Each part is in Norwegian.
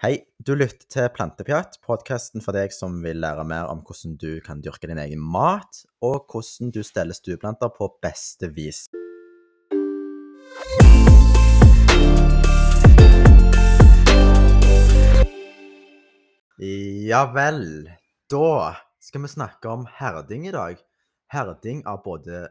Hei, du lytter til Plantepjatt, podkasten for deg som vil lære mer om hvordan du kan dyrke din egen mat, og hvordan du steller stueplanter på beste vis. Ja vel. Da skal vi snakke om herding i dag. Herding av både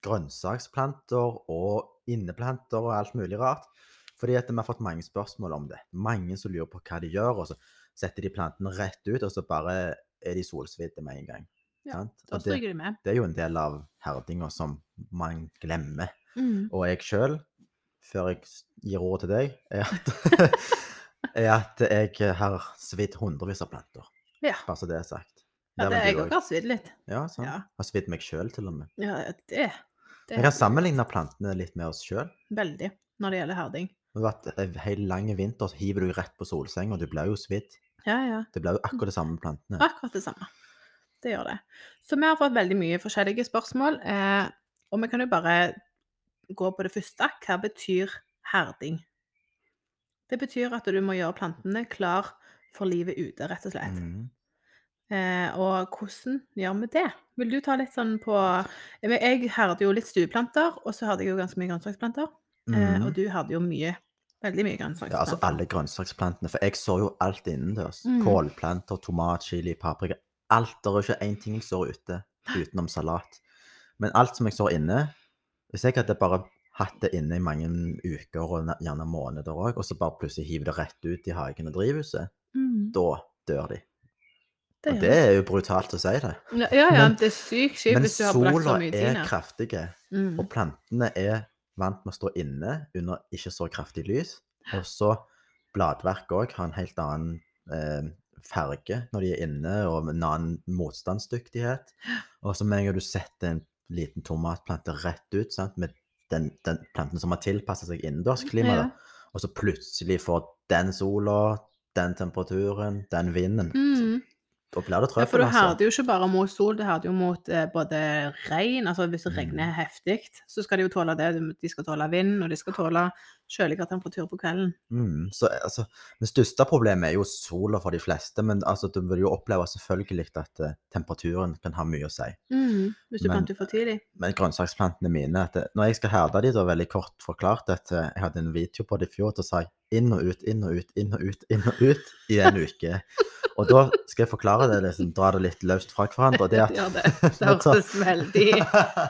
grønnsaksplanter og inneplanter og alt mulig rart. Fordi at vi har fått mange spørsmål om det. Mange som lurer på hva de gjør, og så setter de plantene rett ut, og så bare er de solsvidde med en gang. Ja. Da stryker de med. det er jo en del av herdinga som man glemmer. Mm. Og jeg sjøl, før jeg gir ordet til deg, er at, er at jeg har svidd hundrevis av planter. Ja. Bare så det er sagt. Ja, det er jeg òg har svidd litt. Ja, sånn. Ja. Har svidd meg sjøl, til og med. Ja, det, det Vi kan sammenligne plantene litt med oss sjøl. veldig når det gjelder herding. En hel lang vinter så hiver du rett på solseng, og du blir jo svidd. Ja, ja. Det blir jo akkurat det samme med plantene. Akkurat det samme. Det gjør det. Så vi har fått veldig mye forskjellige spørsmål, eh, og vi kan jo bare gå på det første. Hva betyr herding? Det betyr at du må gjøre plantene klar for livet ute, rett og slett. Mm. Eh, og hvordan gjør vi det? Vil du ta litt sånn på Jeg herder jo litt stueplanter, og så hadde jeg jo ganske mye grønnsaksplanter. Eh, Mhm. og du hadde jo mye, veldig mye Ja, altså alle grønnsaksplantene. For jeg så jo alt innendørs. Mm. Kålplanter, tomat, chili, paprika. Alt. Det er ikke én ting jeg så ute utenom salat. Men alt som jeg så inne Hvis jeg hadde bare hatt det inne i mange uker og gjerne måneder òg, og så bare plutselig hiver det rett ut i hagen og drivhuset, Mm, da dør de. det Og det er jo brutalt å si det. Ja, ja, ja, Men- det er sykt kjipt hvis du har brakt så mye tid. Men sola er kraftig, Mm. Og plantene er vant med å stå inne under ikke så kraftig lys. Og så bladverk òg har en helt annen eh, farge når de er inne, og en annen motstandsdyktighet. Og så med en gang du setter en liten tomatplante rett ut sant, med den, den planten som har tilpassa seg innendørsklimaet, Ja. da, og så plutselig får den sola, den temperaturen, den vinden, Mm. Da blir det Ja, for du altså. herder jo ikke bare mot sol, du herder jo mot eh, både regn Altså hvis det Mm. regner heftig, så skal de jo tåle det. De skal tåle vind, og de skal tåle kjøligere tur på kvelden. Mm, så altså, Det største problemet er jo sola for de fleste, men altså, du vil jo oppleve selvfølgelig at uh, temperaturen kan ha mye å si. Mm. Hvis du Men- planter for tidlig. Men grønnsaksplantene mine at Når jeg skal herde de, da veldig kort forklart at uh, jeg hadde en video på det i fjor, da sa jeg inn og ut, inn og ut, inn og ut, inn og ut i en uke. Og da skal jeg forklare det, liksom, dra det litt løst fra hverandre. Det at Ja, det, det hørtes veldig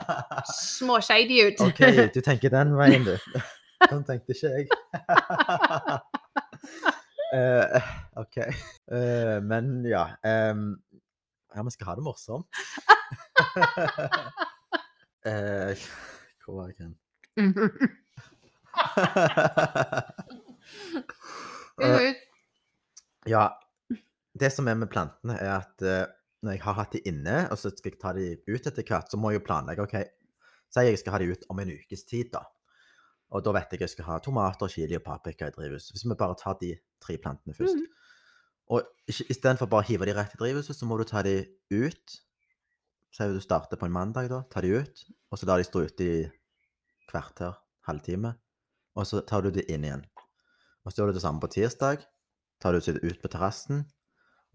småshady ut. OK, du tenker den veien, du. Sånn tenkte ikke jeg. uh, OK. Uh, men ja Um, Ja, vi skal ha det morsomt. uh, hvor var jeg hen? uh, Ja, det som er med plantene, er at uh, når jeg har hatt de inne, og så skal jeg ta de ut etter hvert, så må jeg jo planlegge. OK, si jeg skal ha de ut om en ukes tid, da. Og da vet jeg jeg skal ha tomater, chili og paprika i drivhuset. Hvis vi bare tar de tre plantene først. Mm. Og istedenfor bare å hive de rett i drivhuset, så må du ta de ut. Så at du starter på en mandag, da. Ta de ut, og så lar de stå ute i kvarter, halvtime. Og så tar du de inn igjen. Og så gjør du det samme på tirsdag. Tar du det ut på terrassen,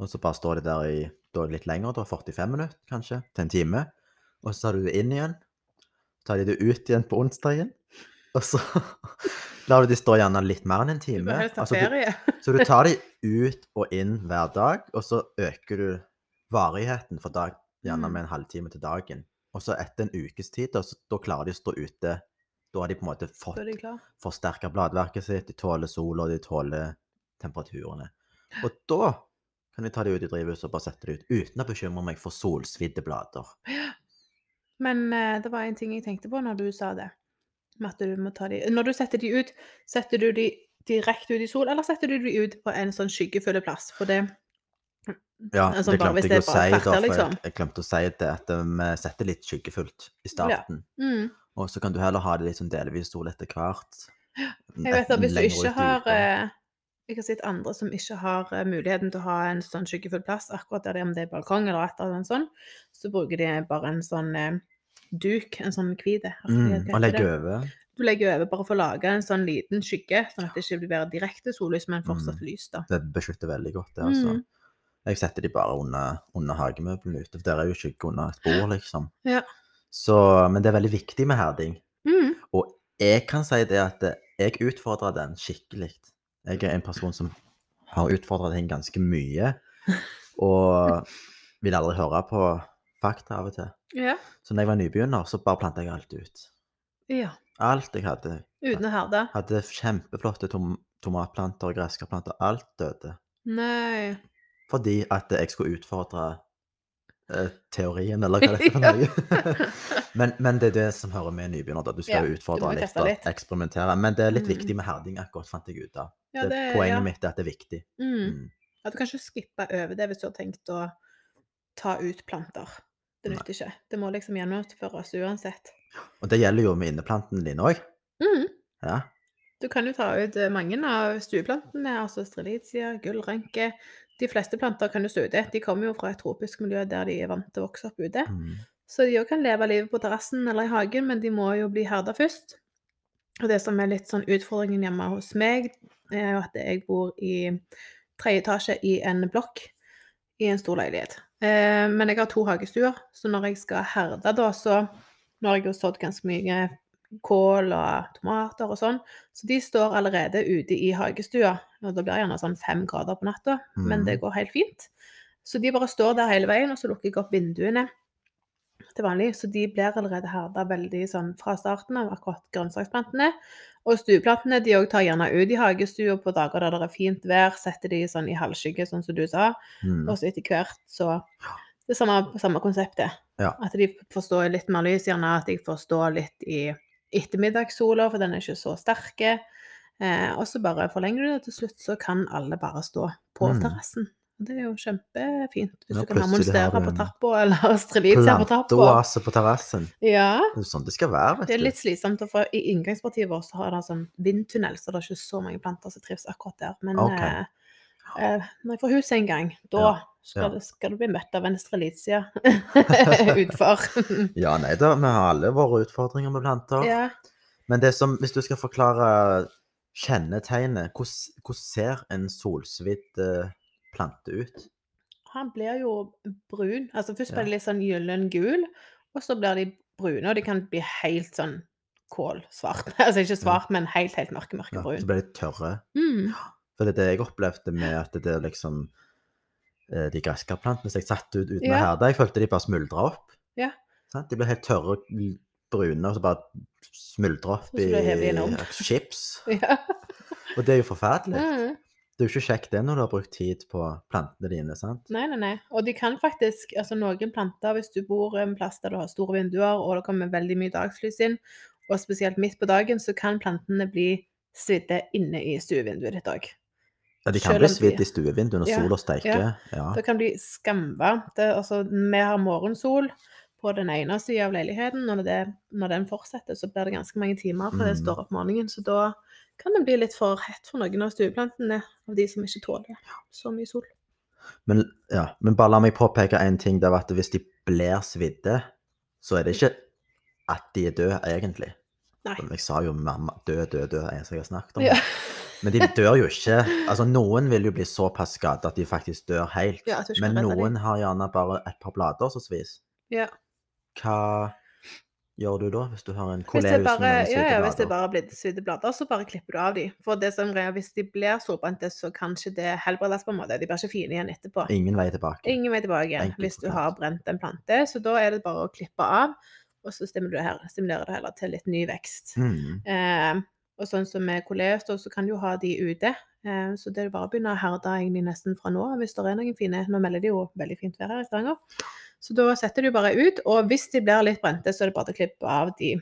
og så bare står de der i da litt lenger, da, 45 minutter kanskje, til en time. Og så tar du det inn igjen. tar de det ut igjen på onsdagen. Og så lar du de stå gjerne litt mer enn en time. Du Altså, du- så du tar de ut og inn hver dag, og så øker du varigheten for dag, gjerne Mm. med en halvtime til dagen. Og så etter en ukes tid, da, så, da klarer de å stå ute. Da har de på en måte fått er forsterka bladverket sitt, de tåler sol, og de tåler temperaturene. Og da kan vi ta de ut i drivhuset og bare sette de ut, uten å bekymre meg for solsvidde blader. Men eh, det var en ting jeg tenkte på når du sa det. Du Når du setter de ut, setter du de direkte ut i sol, eller setter du de ut på en sånn skyggefull plass? For det Ja, Altså, det glemte jeg å si, kvarter, liksom. jeg, jeg glemte å si det at eh, vi setter litt skyggefullt i starten. mm. Og så kan du heller ha det litt sånn delvis sol etter hvert. Jeg vet at hvis du ikke har eh, Jeg har sett andre som ikke har eh, muligheten til å ha en sånn skyggefull plass, akkurat der det er om det er balkong eller et eller annet sånt, så bruker de bare en sånn duk, en sånn hvit mm, Og legge over. Du legger over bare for å lage en sånn liten skygge, sånn at det ikke blir direkte sollys, men fortsatt lys, da. Det beskytter veldig godt, det, altså. Mm. Jeg setter de bare under, under hagemøblene ute, for der er jo skygge under et bord, liksom. Ja. Så, men det er veldig viktig med herding. Mm. Og jeg kan si det at eh, jeg utfordrer den skikkelig. Jeg er en person som har utfordret den ganske mye, og vil aldri høre på fakta av og til. Ja. Så når jeg var nybegynner, så bare planta jeg alt ut. ja. Alt jeg hadde. Uten å herde. Hadde kjempeflotte tom tomatplanter og gresskarplanter. Alt døde. Nei. Fordi at jeg skulle utfordre eh, teorien, eller hva det er for noe. men, men det er det som hører med nybegynner. da. Du skal jo ja, utfordre litt og litt. eksperimentere. Men det er litt Mm. viktig med herding, akkurat fant jeg ut av. Ja, det, poenget mitt er at det er viktig. Mm. Mm. At du kan ikke skippe over det hvis du har tenkt å ta ut planter. Det nytter ikke. Det må liksom gjennomføres uansett. Og det gjelder jo med inneplantene dine òg. Mm. Ja. Du kan jo ta ut eh, mange av stueplantene, altså strelitia, gullrenke. De fleste planter kan du stå ute. De kommer jo fra et tropisk miljø der de er vant til å vokse opp ute. Mm. Så de òg kan leve livet på terrassen eller i hagen, men de må jo bli herda først. Og det som er litt sånn utfordringen hjemme hos meg, er jo at jeg bor i tredje etasje i en blokk i en stor leilighet. Eh, men jeg har to hagestuer, så når jeg skal herde da, så Nå har jeg jo sådd ganske mye kål og tomater og sånn, så de står allerede ute i hagestua. Og da blir det gjerne sånn fem grader på natta, men Mhm. det går helt fint. Så de bare står der hele veien, og så lukker jeg opp vinduene til vanlig. Så de blir allerede herda veldig sånn fra starten av, akkurat grønnsaksplantene. Og stueplantene de òg tar gjerne ut i hagestua på dager der det er fint vær, setter de sånn i halvskygge, sånn som du sa. Mm. Og så etter hvert så Det er samme, samme konseptet. Ja. At de forstår litt mer lys, gjerne at de forstår litt i ettermiddagssola, for den er ikke så sterk. Eh, og så bare forlenger du det, til slutt så kan alle bare stå på Mm. terrassen. Det er jo kjempefint. Hvis du kan ha monstera på trappa, eller strelitzia på trappa. Planteoase på terrassen. Ja. Det er sånn det skal være, vet Det er litt slitsomt, for i inngangspartiet vårt så har det sånn vindtunnel, så det er ikke så mange planter som trives akkurat der. Men okay. eh, eh, når jeg får hus en gang, da Ja, skal, ja. Du, skal du bli møtt av en strelitia utfor. Ja, nei da, vi har alle våre utfordringer med planter. ja. Men det som, hvis du skal forklare kjennetegnet, hvordan, hvordan ser en solsvidd eh, plante ut? Han blir jo brun. Altså først blir de litt sånn gyllen-gul, og så blir de brune, og de kan bli helt sånn kålsvart. Altså ikke svart, men helt, helt mørke, Ja, så blir de tørre. Mm. For det er det jeg opplevde med at det er liksom eh, De gresskarplantene som jeg satte ut uten Ja. å herde, jeg følte de bare smuldra opp. Ja. De ble helt tørre og brune, og så bare smuldra opp i chips. Ja. Og det er jo forferdelig. Mm. Det er jo ikke kjekt det når du har brukt tid på plantene dine, sant? Nei, nei, nei. Og de kan faktisk, altså noen planter, hvis du bor en plass der du har store vinduer, og det kommer veldig mye dagslys inn, og spesielt midt på dagen, så kan plantene bli svidde inne i stuevinduet ditt òg. Ja, de kan Selv bli svidd i stuevinduet når Ja, sola steiker. Ja. Det kan bli skamvarmt. Altså, vi har morgensol på den ene sida av leiligheten, og når, det, når den fortsetter, så blir det ganske mange timer før det Mm. står opp morgenen, så da kan det bli litt for hett for noen av stueplantene, av de som ikke tåler så mye sol. Men, ja. Men bare la meg påpeke én ting. Det var at hvis de blir svidde, så er det ikke at de er døde, egentlig. Nei. Jeg sa jo mamma død, død, død, det som jeg har snakket om. Ja. Men de dør jo ikke. Altså, noen vil jo bli såpass skadet at de faktisk dør helt. Ja, Men noen har gjerne bare et par blader som svis. ja. Hva gjør du da, hvis du har en koleus bare, med svidde ja, ja, hvis det bare blir svidde blader, så bare klipper du av de. For det som er, hvis de blir sårbrente, så kan ikke det helbredes på en måte. De blir ikke fine igjen etterpå. Ingen vei tilbake. Ingen vei tilbake igjen Enkelt hvis du har brent en plante. Så da er det bare å klippe av, og så stimulerer du stimulerer det heller til litt ny vekst. Mm. Eh, og sånn som med koleus, så kan du jo ha de ute. Eh, så det er bare å begynne å herde egentlig nesten fra nå, hvis det er noen fine Nå melder de jo veldig fint vær her i Stavanger. Så da setter du bare ut, og hvis de blir litt brente, så er det bare å klippe av de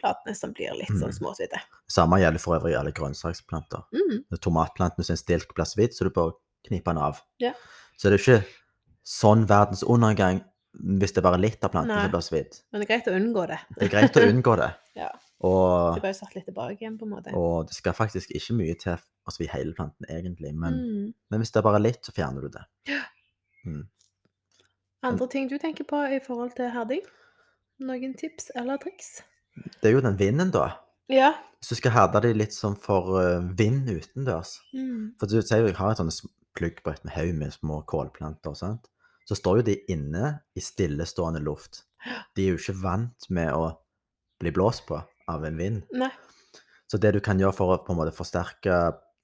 platene som blir litt sånn Mm. småsvidde. Samme gjelder for øvrig alle grønnsaksplanter. Mm. Tomatplantene sin stilk blir svidd, så du bare kniper knipe den av. Ja. Så det er ikke sånn verdens undergang hvis det er bare litt av planten Nei. som blir svidd. Men det er greit å unngå det. Det er greit å unngå det. Ja. Og, Det er bare satt litt tilbake igjen, på en måte. og det skal faktisk ikke mye til å svi hele planten, egentlig. Men, Mm. men hvis det er bare litt, så fjerner du det. Mm. Andre ting du tenker på i forhold til herding? Noen tips eller triks? Det er jo den vinden, da. Ja. Hvis du skal herde de litt sånn for eh, vind utendørs Mm. For du sier jo jeg har et sånt pluggbrett med haug med små kålplanter, sant? Så står jo de inne i stillestående luft. De er jo ikke vant med å bli blåst på av en vind. Nei. Så det du kan gjøre for å på en måte forsterke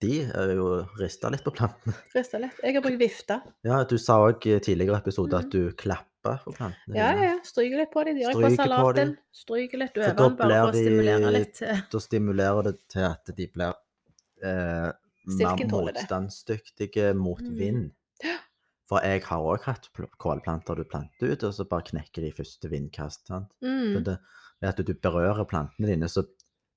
de, er jo rista litt på plantene. Rista litt. Jeg har brukt vifte. Ja, du sa òg i tidligere episode Mhm. at du klapper på plantene. Ja, ja, ja. Stryker litt på dem. De gjør jeg på salaten. Stryker litt over den, bare for å stimulere de- litt. eh, Da stimulerer det til at de blir eh, mer motstandsdyktige mot Mm. vind. Ja. For jeg har òg hatt kålplanter du planter ut, og så bare knekker de første vindkast. sant? Mm. det, ved at du berører plantene dine, så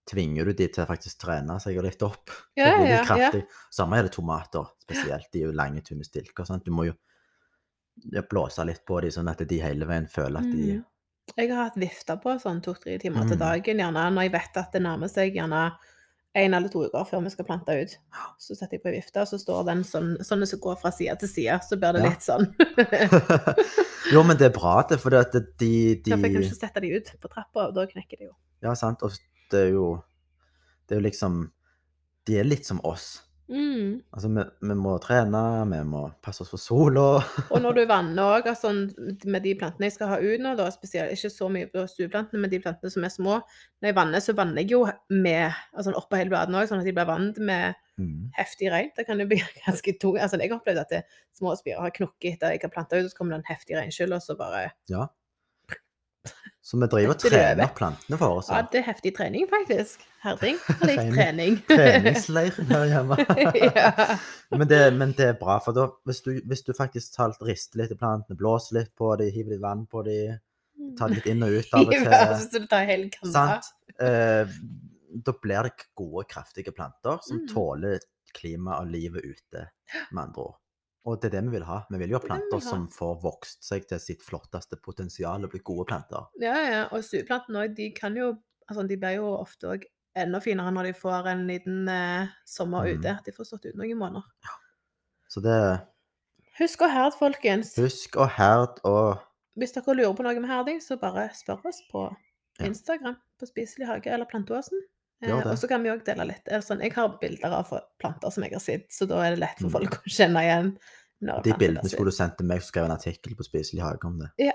tvinger du de til å faktisk trene seg litt opp. Ja, Det blir ja, kraftig. ja. Samme Samme det tomater, spesielt. De er jo lange, tynne stilker. sant? Du må jo blåse litt på dem, sånn at de hele veien føler at de Mm. Jeg har hatt vifta på sånn to-tre timer til Mm. dagen, gjerne når jeg vet at det nærmer seg gjerne en eller to uker før vi skal plante ut. Så setter jeg på ei vifte, og så står den sånn, sånn som går fra side til side. Så blir det Ja. litt sånn. Jo, men det er bra, det, for det at de, de Da kan jeg ikke sette de ut på trappa, og da knekker de jo. Ja, sant. Og det er jo Det er jo liksom De er litt som oss. Mm. Altså, vi, vi må trene, vi må passe oss for sola. Og når du vanner òg, altså med de plantene jeg skal ha ut nå, da spesielt ikke så mye på stueplantene, men de plantene som er små Når jeg vanner, så vanner jeg jo med altså oppå hele bladene òg, sånn at de blir vannet med Mm. heftig regn. Det kan jo bli ganske tungt. Altså, jeg har opplevd at det, små spirer har knukket etter jeg har planta ut, og så kommer det en heftig regnskyll, og så bare Ja. Så vi driver og er trener plantene for oss. Ja, det er heftig trening, faktisk. Herding. Jeg liker Trening. trening. Treningsleiren her hjemme. ja. men, det, men det er bra, for da, hvis, du, hvis du faktisk talt rister litt i plantene, blåser litt på dem, hiver litt vann på dem, tar litt inn og ut av og til. Sant? Eh, da blir det gode, kraftige planter som Mm. tåler klima og livet ute, med andre ord. Og det er det vi vil ha. Vi vil jo ha er planter som får vokst seg til sitt flotteste potensial og bli gode planter. Ja, ja. Og stueplantene òg, de kan jo Altså, de blir jo ofte òg enda finere når de får en liten eh, sommer mm. ute. De får stått ute noen måneder. Så det Husk å herde, folkens. Husk å herde og Hvis dere lurer på noe med herding, så bare spør oss på Ja. Instagram på Spiselig hage eller Planteåsen. Eh, og så kan vi òg dele litt. Sånn, jeg har bilder av planter som jeg har sett, så da er det lett for Mm. folk å kjenne igjen. De bildene skulle du sendt til meg, så skrev jeg en artikkel på Spiselig hage om det. Ja.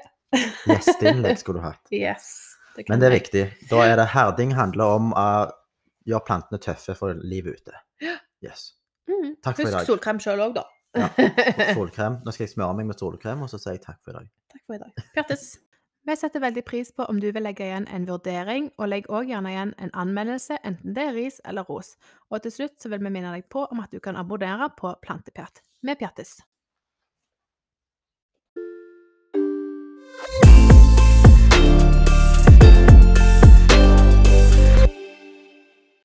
Gjesteinnlegg skulle du hatt. Yes. Det Men det er viktig. Da er det herding handler om å gjøre plantene tøffe for livet ute. Yes. Mm. Takk for i Husk solkrem sjøl òg, da. Ja. Solkrem. Nå skal jeg smøre meg med solkrem, og så sier jeg takk for i dag. Takk for i dag. Pjattes. Vi setter veldig pris på om du vil legge igjen en vurdering, og legg òg gjerne igjen en anmeldelse, enten det er ris eller ros. Og til slutt så vil vi minne deg på om at du kan abonnere på Plantepjatt. Vi pjattes.